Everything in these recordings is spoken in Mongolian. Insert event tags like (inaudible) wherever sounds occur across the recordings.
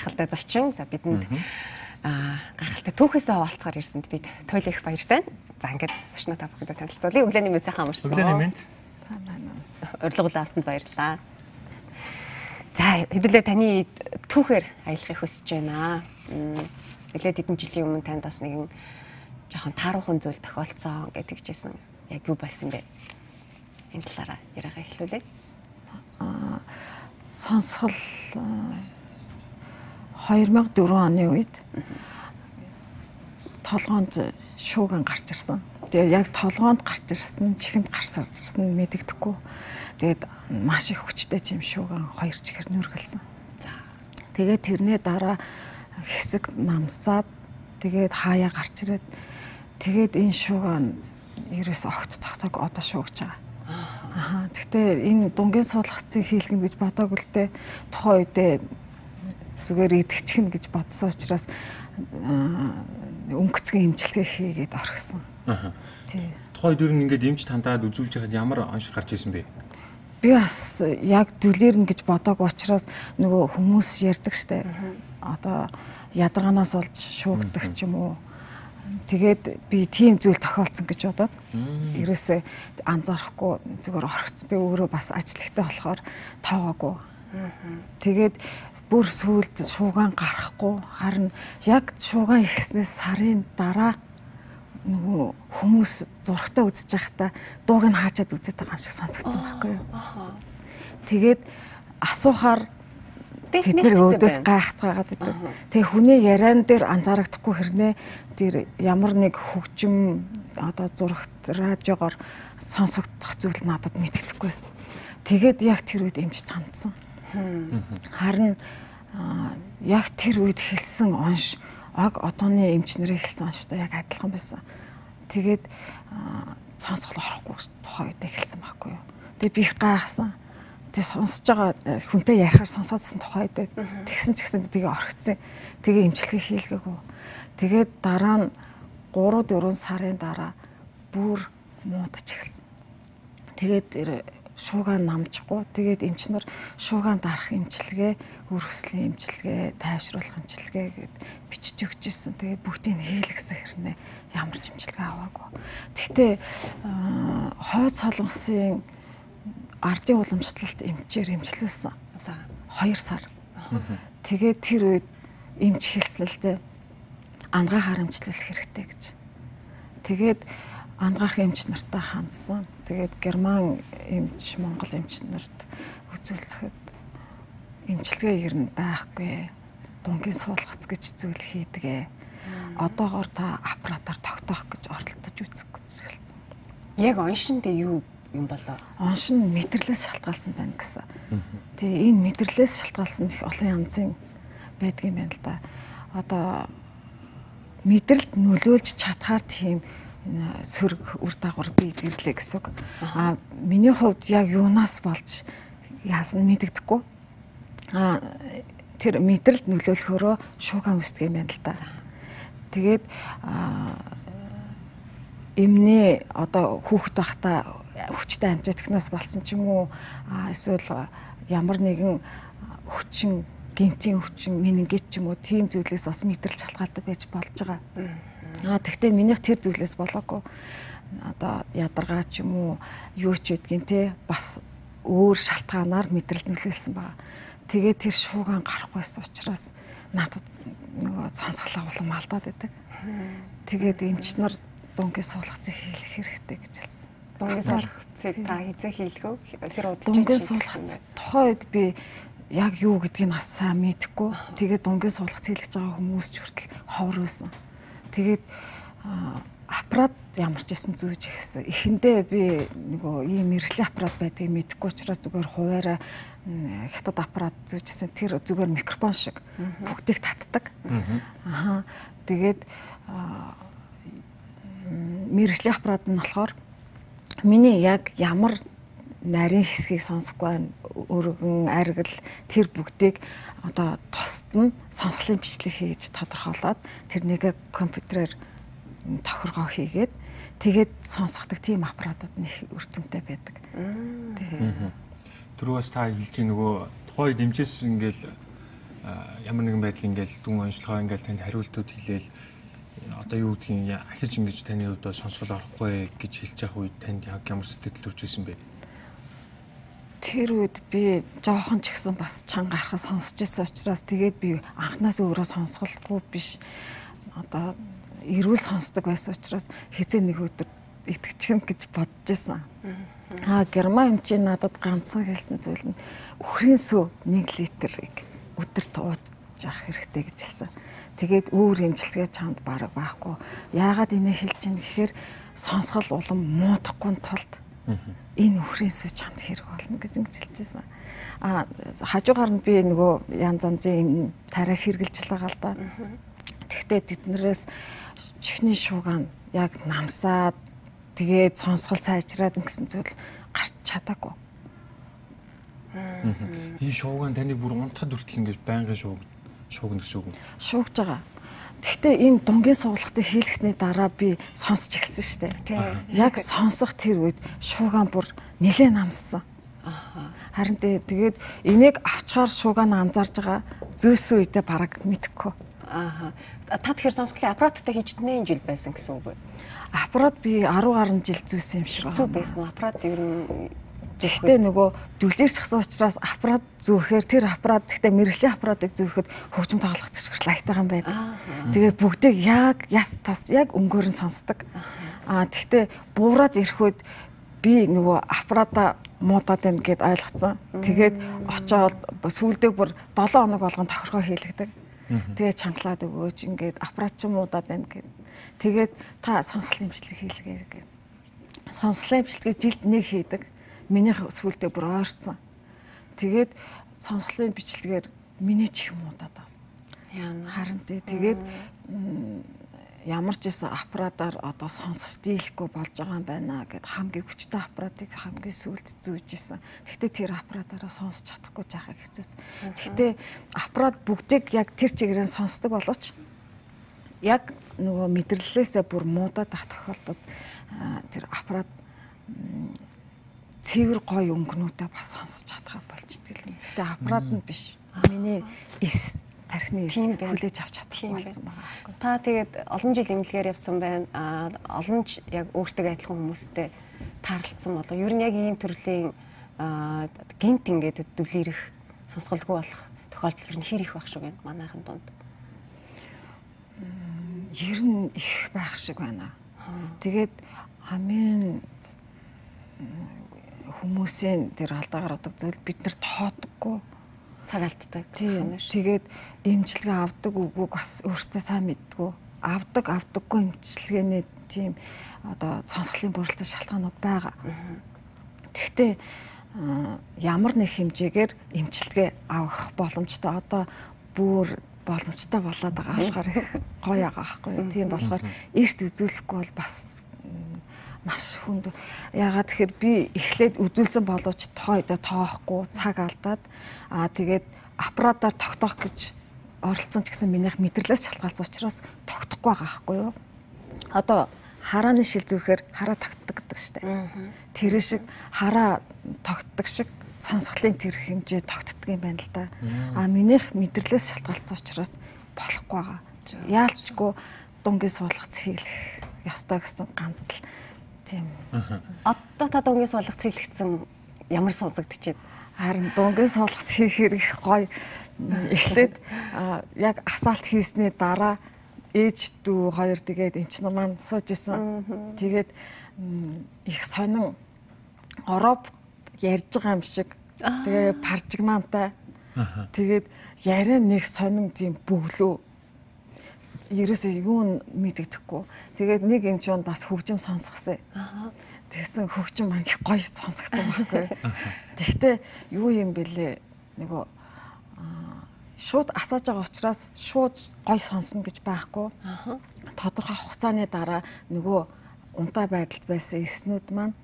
гахалтай зочин. За бидэнд аа гахалтай түүхээсээ хаваалцахаар ирсэнд бид туйл их баяртай. За ингээд зочноо та бүхэнд танилцуулъя. Өглөөний мэнд сайхан амарсан. Өглөөний мэнд. Сайн байна уу? Урилга авсанд баярлалаа. За хэдүүлээ таны түүхээр аялахыг хүсэж байна. Нэлээд хэдэн жилийн өмнө танд бас нэгэн жоохон тааруухан зүйл тохиолдсон гэдэг жисэн. Яг юу болсон бэ? Энэ талаараа яриагаа эхлүүлээ. Аа сонсгол 2004 оны үед толгоонд шууган гарч ирсэн. Тэгээ яг толгоонд гарч ирсэн, чихэнд гарч ирсэн мэдэгдэхгүй. Тэгээд маш их хүчтэй тийм шууган хоёр чихэр нүргэлсэн. За. Тэгээд тэрний дараа хэсэг намсаад тэгээд хаяа гарч ирээд тэгээд энэ шууган ерөөс огт цогцог одоо шуугч байгаа. Аа. Гэхдээ энэ дунгийн суулгацыг хийлгэн гэж бодоагүй л дээ. Тухайн үедээ зүгээр идэгчихнэ гэж бодсон учраас өнгөцгөн имчилгээ хийгээд орхисон. Аа. Тий. Тухайн үед нь ингээд эмч тандаад үзүүлж байхад ямар онш гарч исэн бэ? Би бас яг дүлэрнэ гэж бодоагүй учраас нөгөө хүмүүс ярьдаг штэ. Одоо ядаргаанаас олж шуугдаг ч юм уу. Тэгээд би тийм зүйл тохиолдсон гэж бодоод ерөөсөө анзаарахгүй зүгээр орхиц би өөрөө бас ажилтгтай болохоор тоогоогүй. Тэгээд бүр сүулт шуугаан гарахгүй харин яг шуугаан ихснээс сарын дараа нөгөө хүмүүс зургтаа үзэж байхдаа дууг нь хаачаад үзээд байгаа юм шиг сонсогдсон байхгүй юу. Тэгээд асуухаар Бид нэр өөдөөс гайхацгаагаад идэв. Тэгээ хүний яриан дээр анзаарагдахгүй хэрнээ тэр ямар нэг хөгжим одоо зурагт радиогоор сонсогдох зүйл надад мэддэхгүйсэн. Тэгээд яг тэр үед эмч тандсан. Харин яг тэр үед хэлсэн онш аг одооны эмч нарын хэлсэн онштой яг адилхан байсан. Тэгээд сонсгол орохгүй тухай үед хэлсэн байхгүй юу. Тэгээ би их гайхсан тэг сонсож байгаа э, хүнтэй ярихаар сонсоодсэн тухайд тэгсэн ч гэсэн тэгээ орхицсан. Тэгээ имчилгээ хийлгээгүй. Тэгээд дараа нь 3 4 сарын дараа бүр муудаж эхэлсэн. Тэгээд шуугаан намжихгүй тэгээд эмчнэр шуугаан дарах имчилгээ, үр хөслийн имчилгээ, тайвшруулах имчилгээ гэд бичиж өгч ирсэн. Тэгээд бүгдийг хийлгэсэн хэрнээ ямар ч имчилгээ аваагүй. Гэхдээ хойд солонгосын ардын уламжлалт эмчээр эмчлүүлсэн. Одоо 2 сар. Тэгээд тэр үед эмч хэлсэн л дээ ангаа харамжлуулах хэрэгтэй гэж. Тэгээд ангаах эмч нартай хандсан. Тэгээд герман эмч, монгол эмч нарт үзүүлэхэд эмчилгээ ер нь байхгүй. Дунгийн суулгац гэж зүйл хийдгээ. Одоогоор та аппаратаар тогтоох гэж оролдож үзэх гэж хэлсэн. Яг оншинд юу юм болоо. Онш нь мэдэрлээс шалтгаалсан байна гэсэн. Тэгээ энэ мэдэрлээс шалтгаалсан их олон янзын байдгийн байна л да. Одоо мэдрэлд нөлөөлж чадхаар тийм сөрөг үр дагавар биелэрлээ гэсэн үг. А миний хувьд яг юунаас болж яасан мэдэгдэхгүй. А тэр мэдрэлд нөлөөлөхөөрөө шууган үсдэг юм байна л да. Тэгээд эмнээ одоо хүүхэд байхдаа хүчтэй антибиотикнаас болсон ч юм уу эсвэл ямар нэгэн хүчин гинтийн хүчин менингит ч юм уу тийм зүйлээс бас мэдрэл шалтгаалдаг байж болж байгаа. Аа тэгвэл минийх тэр зүйлээс болоогүй одоо ядаргаа ч юм уу юу ч үдгийн те бас өөр шалтгаанаар мэдрэл нөлөөлсөн байгаа. Тэгээ тэр шуугаан гарахгүйсэн учраас надад нөгөө сонсголоо улам алдаад байдаг. Тэгээд эмч нар дунгийн суулгацыг хийх хэрэгтэй гэж хэлсэн. Дунгийн суулгацыг та хизээ хийлгөө? Хэр удаж Дунгийн суулгац тухайн үед би яг юу гэдгийг бас сайн мэдэхгүй. Тэгээд дунгийн суулгац хийлгэж байгаа хүмүүс ч хүртэл ховор байсан. Тэгээд аппарат ямар ч байсан зүүж ихсэн. Эхэндээ би нөгөө ийм мэрэгжлийн аппарат байдгийг мэдэхгүй учраас зүгээр хуваараа хятад аппарат зүүжсэн. Тэр зүгээр микрофон шиг бүгдийг татдаг. Аа. Тэгээд мэрэгжлийн аппарат нь болохоор Миний яг ямар нарийн хэсгийг сонсохгүй. Өргөн, аргил тэр бүгдийг одоо тусад нь сонсголын бичлэг хийж тодорхойлоод тэрнийг компьютерээр тохиргоо хийгээд тэгээд сонсгодог тийм аппаратууд нь их өртөмтэй байдаг. Түрүүс та хэлж нөгөө тухай дэмжээс ингээл ямар нэгэн байдал ингээл дүн онцлогоо ингээл танд хариултууд хэлээл одоо юу гэдгийг ахиж ингэж таны хувьд сонсгол орохгүй гэж хэлж явах үед танд ямар сэтгэл төрж исэн бэ? Тэр үед би жоохон ч гэсэн бас чанга гарахаа сонсч ирсэн учраас тэгээд би анханаас өөрөө сонсголгүй биш одоо эрүүл сонсдог байсан учраас хизээ нэг өдөр итгэчихэн гэж бодож исэн. Аа герман эмчийн надад ганцхан хэлсэн зүйл нь үхрийн сүү 1 литрийг өдөрт ууж явах хэрэгтэй гэж хэлсэн. Тэгээд өөр эмчилгээ чамд бараг байхгүй. Яагаад инээ хэлж ийн гэхээр сонсгол улам муудахгүй тулд энэ үхрийн сүү чамд хэрэг болно гэж ингэж хэлчихсэн. А хажуугаар нь би нөгөө янз янзын тариа хэрглэж байгаа л да. Тэгтээ тэднэрээс чихний шуугаан яг намсаад тэгээд сонсгол сайжраад ингэсэн зүйл гарч чадаагүй. Энэ шуугаан таны бүр унтахад хүртэл ингэж байнгын шууг шуугна гэсэн үг. Шуугж байгаа. Гэхдээ энэ дунгийн суулгацыг хийлгэсний дараа би сонсч эхэлсэн шүү дээ. Яг сонсох тэр үед шуугаан бүр нилээ намссан. Харин тэгээд энийг авчгаар шуугаан анзаарж байгаа зөөсөн үедээ бараг мэдэхгүй. Аа. Та тэгэхээр сонсголын аппараттай хийж нэн жил байсан гэсэн үг үү? Аппарат би 10 гаруй жил зүүсэн юм шиг байна. Зүг байсан уу? Аппарат ер нь Гэхдээ нөгөө дүлээрчсэн учраас аппарат зүүхээр тэр аппарат гэхдээ мэрэгжлийн аппаратыг зүүхэд хөгжим тоглох зэрэг лайтайхан байдаг. Тэгээ бүгдийг яг яс тас яг өнгөөр нь сонсдог. Аа тэгтээ буураад ирэхүүд би нөгөө аппарата муудаад байна гэд ойлгоцсон. Тэгээд очоод сүүлдээ бүр 7 хоног болгон тохиргоо хийлэгдэг. Тэгээд чангалаад өгөөч ингээд аппарат ч муудаад байна гэд. Тэгээд та сонслын имчилгээ хийлгээ гэд. Сонслын имчилгээ жилд нэг хийдэг минийх сүултээ бүр ойрцсон. Тэгээд сонсголын бичлэгээр миний ч их муудаад. Яна. Харин тэгээд ямар ч гэсэн аппаратаар одоо сонсож дийлэхгүй болж байгаа юм байна гэд хамгийн хүчтэй аппаратыг хамгийн сүүлд зүүж исэн. Гэхдээ тэр аппаратаараа сонсож чадахгүй жахаа хэцэс. Гэхдээ аппарат бүгдийг яг тэр чигээрээ сонсдог боловч яг нөгөө мэдрэлээсээ бүр муудаад ах тохиолдолд тэр аппарат цэвэр гой өнгөнүүтээ бас сонсож чадхаа болж итгэл. Гэхдээ аппарат нь биш. Миний эс тархины эс хүлээж авч чадахгүй болсон байгаа. Та тэгээд олон жил эмнэлгээр явсан байна. А олон ч яг өөртөө адилхан хүмүүстэй таарлцсан болов. Ер нь яг ийм төрлийн гинт ингээд дүлэрэх сонсголгүй болох тохиолдол нь хэр их байх шиг байна манайхын дунд. Ер нь их байх шиг байна. Тэгээд амийн хүмүүсийн тэр алдаа гаргадаг зүйл бид нар тоодоггүй цаг алддаг. Тэгээд эмчилгээ авдаг үгүйг бас өөртөө сайн мэддэг. Авдаг авдаггүй эмчилгээний тийм одоо сонсголын бүрэлдэхүүн шалтгаанууд байгаа. Гэхдээ ямар нэг хэмжээгээр эмчилгээ авах боломжтой одоо бүр боломжтой болоод байгаа болохоор (laughs) гоё байгаа байхгүй. Тийм болохоор эрт үзүүлэхгүй бол бас маш хүнд. Ягаад тэгэхээр би эхлээд үзүүлсэн боловч тохойдоо тоохгүй цаг алдаад аа тэгээд аппаратаар тогтоох гэж оролцсон ч гэсэн минийх мэдрэлээс шалтгаалсан учраас тогтохгүй байгаа байхгүй юу? Одоо харааны шил зүүхээр хараа тогтдог гэдэг штеп. Тэр шиг хараа тогтдог шиг сонсголын тэр хэмжээ тогтдог юм байна л да. А минийх мэдрэлээс шалтгаалсан учраас болохгүй байгаа. Яалчгүй дунгийн суулгац хийлэх ёстой гэсэн ганц л Тийм. Одоо та дунгийн суулгац хийлгцэн ямар сонсогдчихэв? Харин дунгийн суулгац хийхээр их гоё. Эхлээд яг асаалт хийсний дараа ээж дүү хоёр тэгээд эмч нар маань сууж исэн. Тэгээд их сонин Европ ярьж байгаа юм шиг. Тэгээ паржигнантай. Тэгээд яриа нэг сонин тийм бөглөө ерөөсөө юу мэдэгдэхгүй. Тэгээд нэг юм чинь бас хөгжим сонсгосон. Тэгсэн хөгжим маань их гоё сонсгосон байхгүй. Тэгтээ юу юм бэлээ нөгөө шууд асааж байгаа учраас шууд гой сонсно гэж байхгүй. Тодорхой хугацааны дараа нөгөө унтаа байдалд байсан эснүүд маань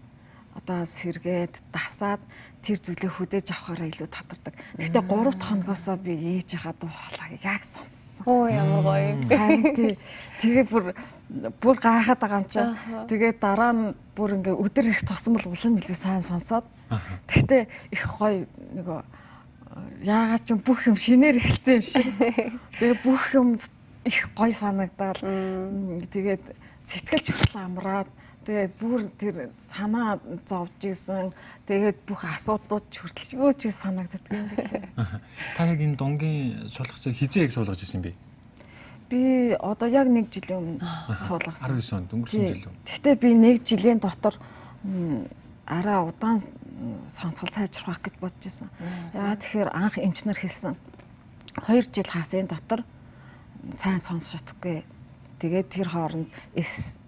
одоо сэргээд дасаад тэр зүйлээ хөдөөж авахаараа илүү татардаг. Гэхдээ 3 дахь хоногоосоо би ээж хаад хоолойг яг сонс болсон. Оо ямар гоё. Тэгээ бүр бүр гайхаад байгаа юм чи. Тэгээ дараа нь бүр ингээ өдөр их тосмол улам илүү сайн сонсоод. Тэгтээ их гоё нөгөө яагаад ч бүх юм шинээр эхэлсэн юм шиг. (laughs) Тэгээ бүх юм их гой санагдаад тэгээд сэтгэлж хүртэл амраад тэгээд бүр тэр санаа зовж исэн. Тэгээд бүх асуудлууд хүртэл юу ч санагддаг юм билээ. Та яг энэ донгийн суулгацыг хизээ яг суулгаж исэн бэ? Би одоо яг нэг жилийн өмнө суулгасан. 19 онд өнгөрсөн жил үү? Гэхдээ би нэг жилийн дотор арай удаан сонсгол сайжруулах гэж бодож исэн. Яагаад тэгэхээр анх эмчнэр хэлсэн. 2 жил хаасын дотор сайн сонсож чадахгүй. Тэгээд тэр хооронд эс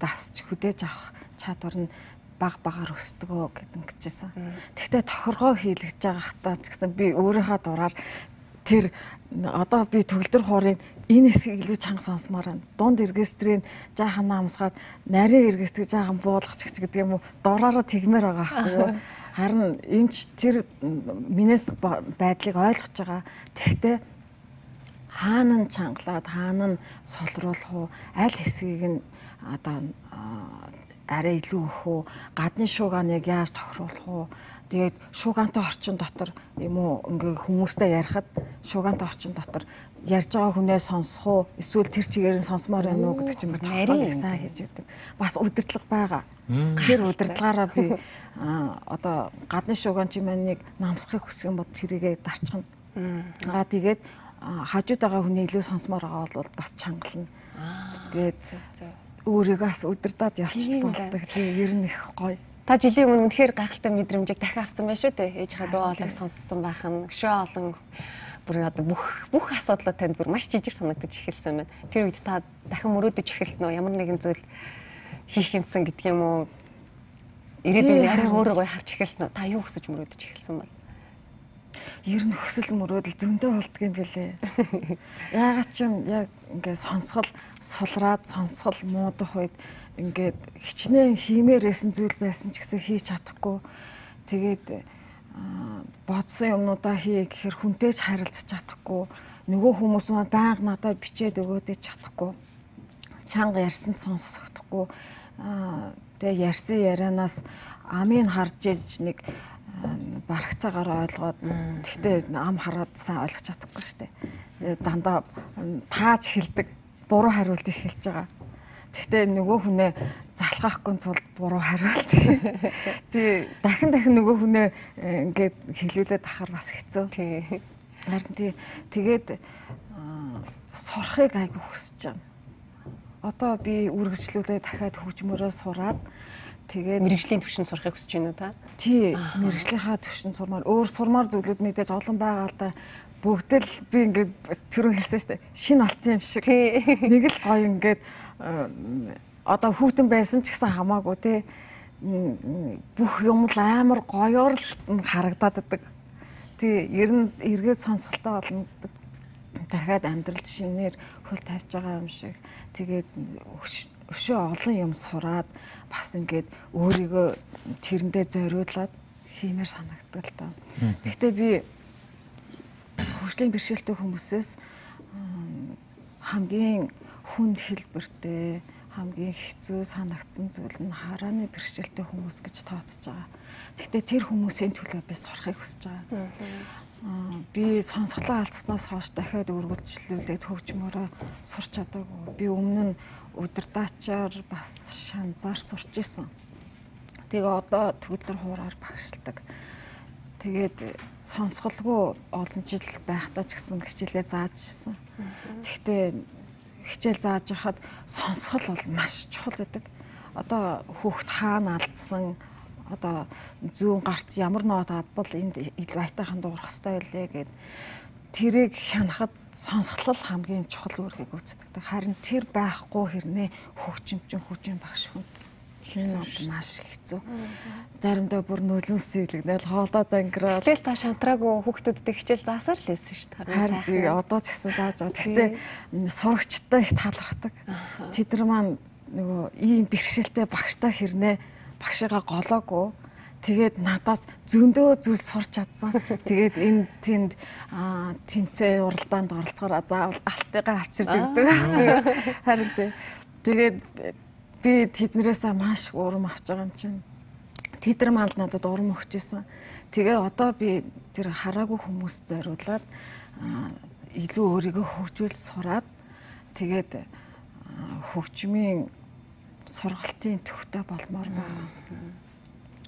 дасч хөдөөж авах чадвар нь баг багаар өсдөгөө гэдэг ингэжсэн. Тэгтээ тохиргоо хийлгэж байгаа хатаа ч гэсэн би өөрийнхөө дураар тэр одоо би төгөлдөр хуурын энэ хэсгийг илүү чанга сонсомоор байна. Дунд эргэстрийн жаахан наамсгаад нарийн эргэстрийг жаахан буулгач гэдэг юм уу дураараа тэгмээр байгаа байхгүй юу? (laughs) Харин эмч тэр минээс байдлыг ойлгож байгаа. Тэгтээ хаана нь чангалаад хаана нь солируулах уу аль хэсгийг нь одоо арай илүү үү гадны шууганыг яаж тохируулах уу Тэгээд шуугантай орчин дотор юм уу ингээ хүмүүстэй ярихад шуугантай орчин дотор ярьж байгаа хүнээ сонсох уу эсвэл тэр чигээр нь сонсомоор байна уу гэдэг чинь нарийн сайн хийж өгдөг. Бас удирдлага байгаа. Тэр удирдлагаараа би одоо гадны шууган чимээнийг намсахыг хүсэх юм бол тэрийгэ дарчгана. Аа тэгээд хажууд байгаа хүний илүү сонсомоор байгаа бол бас чангална. Тэгээд өөрийгөө бас удирдаад явчих болдог. Тийм ер нь их гоё. Та жилийн өмнө үнэхээр гайхалтай мэдрэмжийг дахин авсан байх шүү дээ. Ээжийнхээ дуу хоолойг сонссон байх нь өшөө олон бүр одоо бүх бүх асуудлууд танд бүр маш жижиг санагдаж эхэлсэн байна. Тэр үед та дахин мөрөөдөж эхэлсэн үү? Ямар нэгэн зүйл хийх юмсан гэдэг юм уу? Ирээдүйн арай өөрөө гоё харж эхэлсэн үү? Та юу хүсэж мөрөөдөж эхэлсэн бол? Ер нь хүсэл мөрөөдөл зөндөө болдго юм бэлээ. Яагаад ч юм яг ингээд сонсгол сулраад сонсгол муудах үед ингээд хичнээн хиймээрсэн зүйл байсан ч гэсэн хийж чадахгүй. Тэгээд бодсон юмнуудаа хий гэхээр хүнтэйч харилцаж чадахгүй. Нөгөө хүмүүс маань байнга надад бичээд өгөөдэй чадахгүй. Чанга ярьсан сонсохдохгүй. Тэгээ ярьсан ярианаас амийг харж иж нэг барагцаагаар ойлгоод тэгтээ ам хараад сайн ойлгож чадахгүй шүү дээ. Дандаа тааж хэлдэг, буруу хариулт их хэлж байгаа Гэхдээ нөгөө хүнээ залхаахгүй тулд буруу хариулт. (laughs) Тэгээ дахин дахин нөгөө хүнээ э, ингээд хэлүүлээд ахаар бас хэцүү. Харин тий тэгээд сурахыг айгүй хүсэж байна. Одоо би үргэлжлүүлээ дахиад хөгжмөрөө сураад тэгээд мэрэгжлийн түвшинд сурахыг хүсэж байна уу та? Тий, мэрэгжлийнхаа түвшинд сурмаар өөр сурмаар зүйлүүд мэдээж олон байгаа л да бүгд л би ингээд түрүү хэлсэн шүү дээ. Шин олцсон юм шиг. Нэг л гоё ингээд одоо хүүтэн байсан ч гэсэн хамаагүй те бүх юм л амар гоёор л харагдаад байдаг. Тий, ер нь эргээд сонсголтой болно гэдэг. Дахиад амьдрал шинээр хөл тавьж байгаа юм шиг. Тэгээд өшөө олон юм сураад бас ингээд өөрийгөө тэрэндээ зориулаад хиймээр санагддаг л та. Гэхдээ би хөгжлийн бэрхшээлтэй хүмүүсээс хамгийн хүнд хэлбэртэй хамгийн хэцүү санагдсан зүйл нь харааны бэрхшээлтэй хүмүүс гэж тооцож байгаа. Гэхдээ тэр хүмүүсийн төлөө би сурахыг хүсэж байгаа. Би сонсголоо алдснаас хойш дахиад үргэлжлүүлээд хөгжмөрөө сурч чадаагүй. Би өмнө нь удирдаачаар бас шанзаар сурч исэн. Тэгээ одоо төгөлдөр хуураар багшилдаг. Тэгээд сонсголгүй олон жил байхдаа ч гэсэн хичээлээ зааж ирсэн. Гэхдээ хичээл зааж хахад сонсгол бол маш чухал байдаг. Одоо хүүхд хаана алдсан одоо зүүн гарт ямар нот авбал энд илүү айтайхан дуурах хэрэгтэй байлээ гэд тэрийг хянахад сонсголол хамгийн чухал үүргийг үүсдэг. Харин тэр байхгүй хэрнээ хөгжимчин хүчин багш хүн хэцүү маш хэцүү. Заримдаа бүр нөлөн сэлгнэл хоолдоо зангираад. Тэгэл та шантраагүй хүүхдүүдтэй хичээл заасаар л хэлсэн шүү дээ. Харин одоо ч гэсэн зааж байгаа. Гэхдээ сурагчтай их талархдаг. Тэд нар маань нөгөө ийм бэрхшээлтэй багштай хэрнээ багшигаа голоогүй тэгээд надаас зөндөө зүйл сурч чадсан. Тэгээд энэ тэнд тэнцээ уралдаанд оролцохоор заавал алтайгаа авчирч өгдөг. Харин тэгээд би тэднэрээс маш урам авч байгаа юм чинь. Тэдэр манд надад урам өгчээсэн. Тэгээ одоо би тэр хараагүй хүмүүс зориулаад илүү өөрийгөө хөгжүүл сураад тэгээд хөгжмийн сургалтын төвтэй болмоор байна.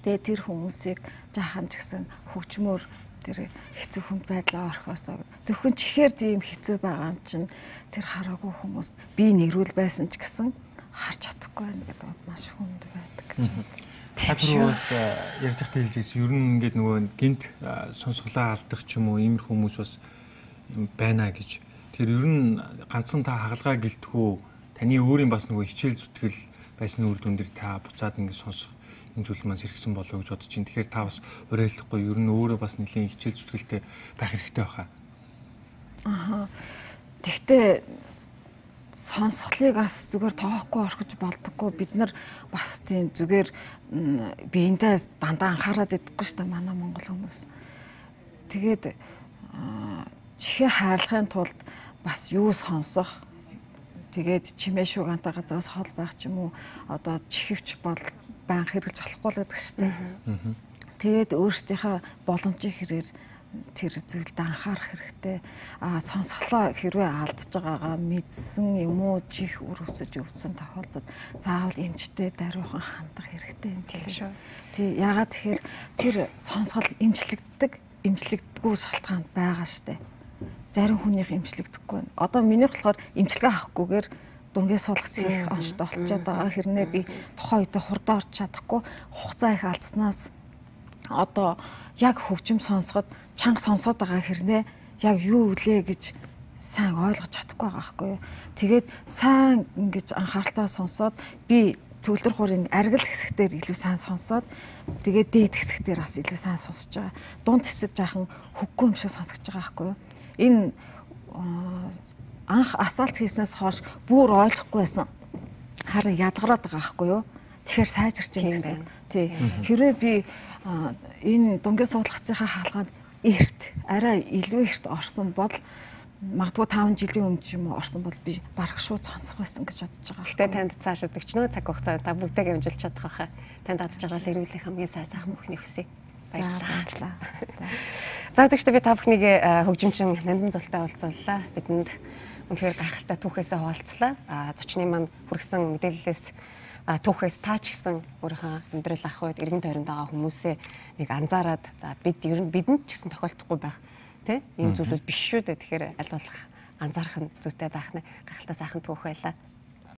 Тэгээ тэр хүмүүсийг жаахан ч гэсэн хөгжмөр тэр хэцүү хүнд байдлаа орхосоо зөвхөн чихээр тийм хэцүү байгаа юм чинь тэр хараагүй хүмүүс би нэрүүл байсан ч гэсэн харж чадахгүй байна гэдэг маш хүнд байдаг гэж. Хадруус ярьж захтай хэлжээс ер нь ингээд нөгөө гинт сонсголоо алдах ч юм уу иймэр хүмүүс бас байна гэж. Тэр ер нь ганцхан та хагалгаа гэлтгүү таны өөрийн бас нөгөө хичээл зүтгэл байсан үр дүн дээр та буцаад ингээд сонсох энэ зүйл маань сэргсэн болов гэж бодож чинь. Тэгэхээр та бас уриалахгүй ер нь өөрөө бас нэлийн хичээл зүтгэлтэй байх хэрэгтэй байхаа. Аха. Тэгтээ сонсголыг бас зүгээр тоохгүй орхиж болдоггүй бид нар бас тийм зүгээр биендээ дандаа анхаарал өгдөггүй шүү дээ манай монгол хүмүүс. Тэгээд чихээ хайрлахын тулд бас юу сонсох тэгээд чимээ шуг анта газраас хол байх ч юм уу одоо чихвч бол байн хэрэгж болохгүй л гэдэг дээ. Тэгээд өөрсдийнхөө боломжийн хэрээр тэр зүйлд анхаарах хэрэгтэй. Аа сонсголоо хэрвээ алдж байгаагаа мэдсэн юм уу чих өрөвсөж өвдсөн тохиолдолд заавал эмчтэй даруйхан хандах хэрэгтэй юм тийм шүү. Тий ягаад тэгэхээр тэр сонсгол эмчлэгддэг, эмчлэгддэггүй шалтгаан байгаа штэ. Зарим хүнийх эмчлэгдэхгүй байна. Одоо минийх болохоор эмчилгээ авахгүйгээр дүнгээ суулгах их онцтой болчиход байгаа. Хэрнээ би тухайн үедээ хурдан орч чадахгүй хугацаа их алдснаас одоо яг хөгжим сонсоход чанга сонсоод байгаа хэрнээ яг юу үлээ гэж сайн ойлгож чадахгүй байгаа байхгүй юу. Тэгээд сайн ингэж анхааралтай сонсоод би төгөлдөр хуурын аргил хэсэгтэр илүү сайн сонсоод тэгээд дээд хэсэгтэр бас илүү сайн сонсож байгаа. Дунд хэсэг жаахан хөггүй юм шиг сонсож байгаа байхгүй юу энэ анх асаалт хийснээс хойш бүр ойлгохгүй байсан. Харин ядгараад байгаа байхгүй юу? Тэгэхээр сайжирч юм гэсэн. Тий. Хэрвээ би энэ дунгийн суулгацынхаа хаалганд эрт арай илүү эрт орсон бол магадгүй 5 жилийн өмнө ч юм уу орсон бол би барах шууд сонсох байсан гэж бодож байгаа. Гэтэ танд цааш өгчнөө цаг хугацаа та бүгдээ хэмжилж чадах байхаа. Танд аз жаргал ирүүлэх хамгийн сайн сайхан бүхний хүсье. Баярлалаа. (laughs) За зөвхөн би та бүхнийг э, хөгжимчин нандин зултай уулзлаа. Бидэнд үнэхээр гайхалтай түүхээсээ хуваалцлаа. А зочны маань хүргэсэн мэдээллээс түүхээс таач гисэн өөрийнхөө амьдрал ах үед эргэн тойронд байгаа хүмүүсээ нэг анзаараад за бид ер нь бидэнд ч гэсэн тохиолдохгүй байх тий энэ зүйлүүд биш шүү дээ. Тэгэхээр аль болох анзаарах нь зүйтэй байх нэ гайхалтай сайхан түүх байлаа.